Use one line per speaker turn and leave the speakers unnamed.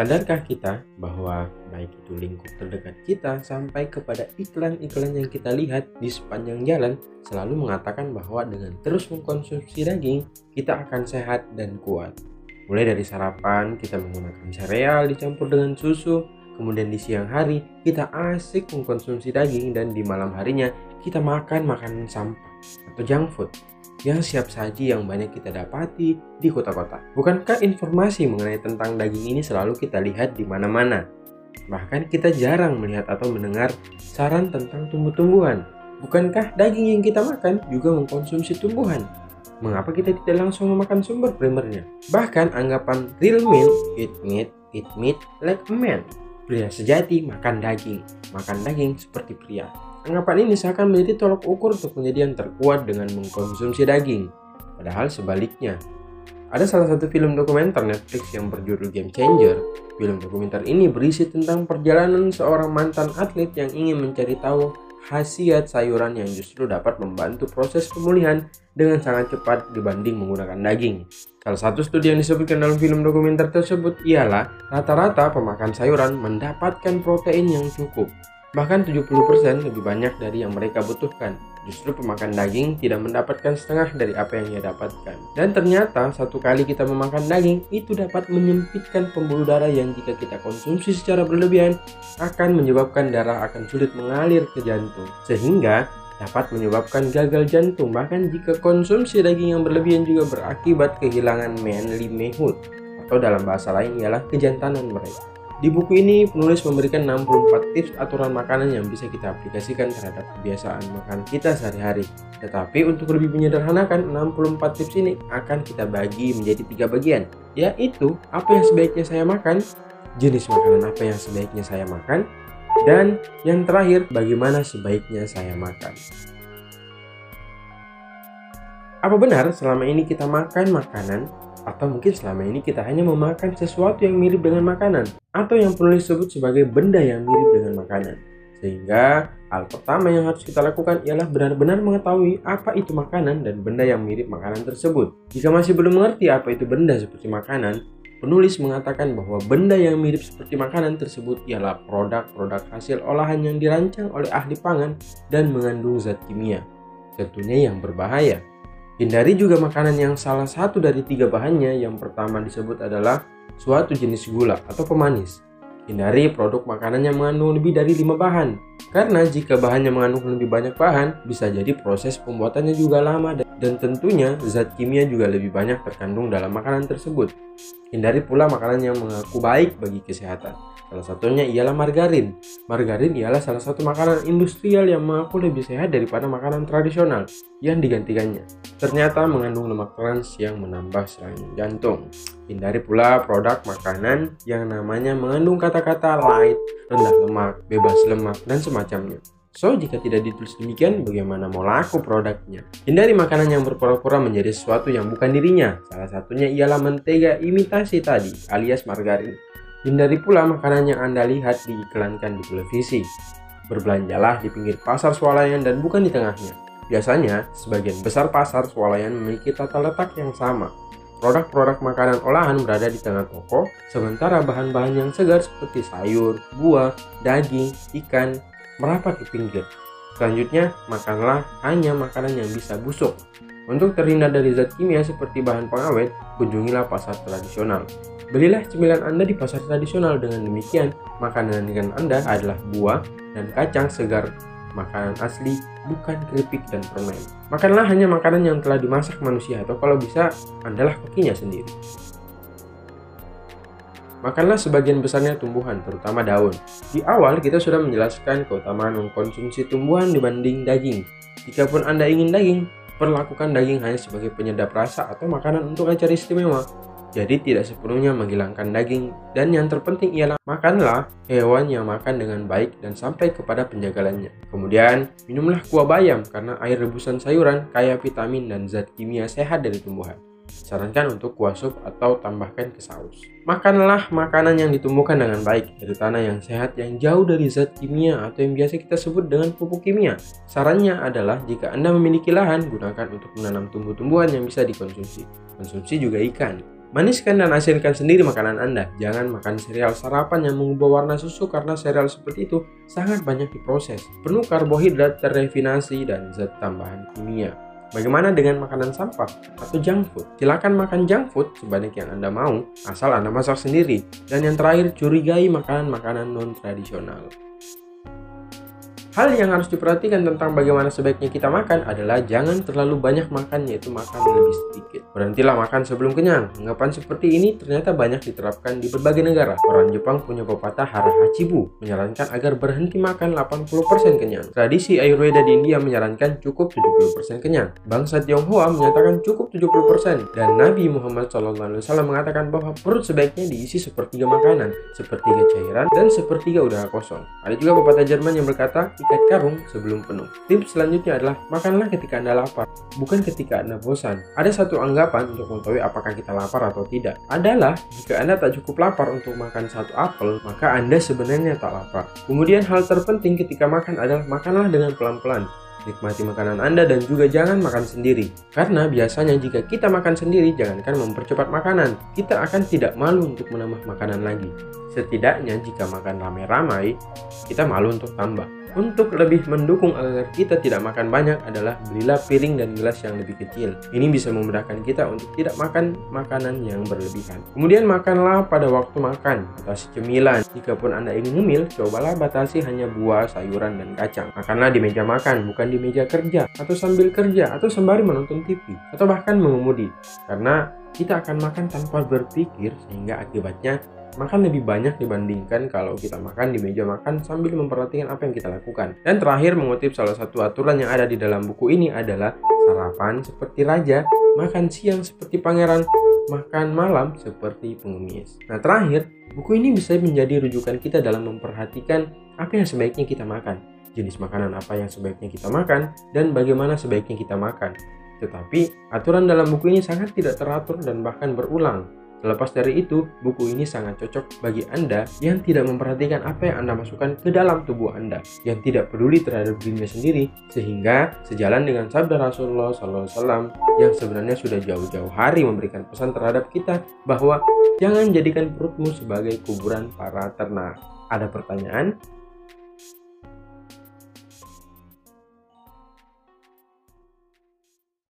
Sadarkah kita bahwa baik itu lingkup terdekat kita sampai kepada iklan-iklan yang kita lihat di sepanjang jalan selalu mengatakan bahwa dengan terus mengkonsumsi daging kita akan sehat dan kuat. Mulai dari sarapan kita menggunakan sereal dicampur dengan susu, kemudian di siang hari kita asik mengkonsumsi daging dan di malam harinya kita makan makanan sampah atau junk food yang siap saji yang banyak kita dapati di kota-kota. Bukankah informasi mengenai tentang daging ini selalu kita lihat di mana-mana? Bahkan kita jarang melihat atau mendengar saran tentang tumbuh-tumbuhan. Bukankah daging yang kita makan juga mengkonsumsi tumbuhan? Mengapa kita tidak langsung memakan sumber primernya? Bahkan anggapan real meal, eat meat, eat meat like a man. Pria sejati makan daging, makan daging seperti pria. Anggapan ini seakan menjadi tolok ukur untuk menjadi yang terkuat dengan mengkonsumsi daging. Padahal sebaliknya. Ada salah satu film dokumenter Netflix yang berjudul Game Changer. Film dokumenter ini berisi tentang perjalanan seorang mantan atlet yang ingin mencari tahu khasiat sayuran yang justru dapat membantu proses pemulihan dengan sangat cepat dibanding menggunakan daging. Salah satu studi yang disebutkan dalam film dokumenter tersebut ialah rata-rata pemakan sayuran mendapatkan protein yang cukup Bahkan 70% lebih banyak dari yang mereka butuhkan. Justru pemakan daging tidak mendapatkan setengah dari apa yang ia dapatkan. Dan ternyata satu kali kita memakan daging itu dapat menyempitkan pembuluh darah yang jika kita konsumsi secara berlebihan akan menyebabkan darah akan sulit mengalir ke jantung. Sehingga dapat menyebabkan gagal jantung. Bahkan jika konsumsi daging yang berlebihan juga berakibat kehilangan manly manhood atau dalam bahasa lain ialah kejantanan mereka. Di buku ini, penulis memberikan 64 tips aturan makanan yang bisa kita aplikasikan terhadap kebiasaan makan kita sehari-hari. Tetapi untuk lebih menyederhanakan, 64 tips ini akan kita bagi menjadi tiga bagian, yaitu apa yang sebaiknya saya makan, jenis makanan apa yang sebaiknya saya makan, dan yang terakhir, bagaimana sebaiknya saya makan. Apa benar selama ini kita makan makanan atau mungkin selama ini kita hanya memakan sesuatu yang mirip dengan makanan atau yang perlu disebut sebagai benda yang mirip dengan makanan. Sehingga hal pertama yang harus kita lakukan ialah benar-benar mengetahui apa itu makanan dan benda yang mirip makanan tersebut. Jika masih belum mengerti apa itu benda seperti makanan, penulis mengatakan bahwa benda yang mirip seperti makanan tersebut ialah produk-produk hasil olahan yang dirancang oleh ahli pangan dan mengandung zat kimia, tentunya yang berbahaya. Hindari juga makanan yang salah satu dari tiga bahannya yang pertama disebut adalah suatu jenis gula atau pemanis. Hindari produk makanan yang mengandung lebih dari lima bahan, karena jika bahannya mengandung lebih banyak bahan, bisa jadi proses pembuatannya juga lama dan tentunya zat kimia juga lebih banyak terkandung dalam makanan tersebut. Hindari pula makanan yang mengaku baik bagi kesehatan, Salah satunya ialah margarin. Margarin ialah salah satu makanan industrial yang mengaku lebih sehat daripada makanan tradisional yang digantikannya. Ternyata mengandung lemak trans yang menambah serangan jantung. Hindari pula produk makanan yang namanya mengandung kata-kata light, rendah lemak, bebas lemak, dan semacamnya. So, jika tidak ditulis demikian, bagaimana mau laku produknya? Hindari makanan yang berpura-pura menjadi sesuatu yang bukan dirinya. Salah satunya ialah mentega imitasi tadi, alias margarin. Hindari pula makanan yang Anda lihat diiklankan di televisi. Berbelanjalah di pinggir pasar swalayan dan bukan di tengahnya. Biasanya, sebagian besar pasar swalayan memiliki tata letak yang sama. Produk-produk makanan olahan berada di tengah toko, sementara bahan-bahan yang segar seperti sayur, buah, daging, ikan merapat di pinggir. Selanjutnya, makanlah hanya makanan yang bisa busuk. Untuk terhindar dari zat kimia seperti bahan pengawet, kunjungilah pasar tradisional. Belilah cemilan Anda di pasar tradisional dengan demikian, makanan dengan Anda adalah buah dan kacang segar makanan asli, bukan keripik dan permen. Makanlah hanya makanan yang telah dimasak manusia atau kalau bisa, Andalah kokinya sendiri. Makanlah sebagian besarnya tumbuhan, terutama daun. Di awal kita sudah menjelaskan keutamaan mengkonsumsi tumbuhan dibanding daging. Jikapun Anda ingin daging, perlakukan daging hanya sebagai penyedap rasa atau makanan untuk acara istimewa jadi tidak sepenuhnya menghilangkan daging dan yang terpenting ialah makanlah hewan yang makan dengan baik dan sampai kepada penjagalannya. Kemudian, minumlah kuah bayam karena air rebusan sayuran kaya vitamin dan zat kimia sehat dari tumbuhan. Sarankan untuk kuah sup atau tambahkan ke saus. Makanlah makanan yang ditumbuhkan dengan baik dari tanah yang sehat yang jauh dari zat kimia atau yang biasa kita sebut dengan pupuk kimia. Sarannya adalah jika Anda memiliki lahan, gunakan untuk menanam tumbuh-tumbuhan yang bisa dikonsumsi. Konsumsi juga ikan. Maniskan dan asinkan sendiri makanan Anda. Jangan makan sereal sarapan yang mengubah warna susu karena sereal seperti itu sangat banyak diproses, penuh karbohidrat terrefinasi dan zat tambahan kimia. Bagaimana dengan makanan sampah atau junk food? Silakan makan junk food sebanyak yang Anda mau, asal Anda masak sendiri. Dan yang terakhir, curigai makanan-makanan non-tradisional. Hal yang harus diperhatikan tentang bagaimana sebaiknya kita makan adalah jangan terlalu banyak makan yaitu makan lebih sedikit. Berhentilah makan sebelum kenyang. Anggapan seperti ini ternyata banyak diterapkan di berbagai negara. Orang Jepang punya pepatah hara hachibu menyarankan agar berhenti makan 80% kenyang. Tradisi Ayurveda di India menyarankan cukup 70% kenyang. Bangsa Tionghoa menyatakan cukup 70% dan Nabi Muhammad SAW mengatakan bahwa perut sebaiknya diisi sepertiga makanan, sepertiga cairan, dan sepertiga udara kosong. Ada juga pepatah Jerman yang berkata, ikat karung sebelum penuh. Tips selanjutnya adalah makanlah ketika Anda lapar, bukan ketika Anda bosan. Ada satu anggapan untuk mengetahui apakah kita lapar atau tidak. Adalah jika Anda tak cukup lapar untuk makan satu apel, maka Anda sebenarnya tak lapar. Kemudian hal terpenting ketika makan adalah makanlah dengan pelan-pelan. Nikmati makanan Anda dan juga jangan makan sendiri. Karena biasanya jika kita makan sendiri, jangankan mempercepat makanan, kita akan tidak malu untuk menambah makanan lagi. Setidaknya jika makan ramai-ramai, kita malu untuk tambah. Untuk lebih mendukung agar kita tidak makan banyak adalah belilah piring dan gelas yang lebih kecil. Ini bisa memudahkan kita untuk tidak makan makanan yang berlebihan. Kemudian makanlah pada waktu makan atau cemilan. Jikapun Anda ingin ngemil, cobalah batasi hanya buah, sayuran, dan kacang. Makanlah di meja makan, bukan di meja kerja, atau sambil kerja, atau sembari menonton TV, atau bahkan mengemudi. Karena kita akan makan tanpa berpikir sehingga akibatnya makan lebih banyak dibandingkan kalau kita makan di meja makan sambil memperhatikan apa yang kita lakukan. Dan terakhir mengutip salah satu aturan yang ada di dalam buku ini adalah sarapan seperti raja, makan siang seperti pangeran, makan malam seperti pengemis. Nah terakhir, buku ini bisa menjadi rujukan kita dalam memperhatikan apa yang sebaiknya kita makan, jenis makanan apa yang sebaiknya kita makan, dan bagaimana sebaiknya kita makan. Tetapi, aturan dalam buku ini sangat tidak teratur dan bahkan berulang, Terlepas dari itu, buku ini sangat cocok bagi Anda yang tidak memperhatikan apa yang Anda masukkan ke dalam tubuh Anda, yang tidak peduli terhadap dirinya sendiri, sehingga sejalan dengan sabda Rasulullah SAW yang sebenarnya sudah jauh-jauh hari memberikan pesan terhadap kita bahwa jangan jadikan perutmu sebagai kuburan para ternak. Ada pertanyaan?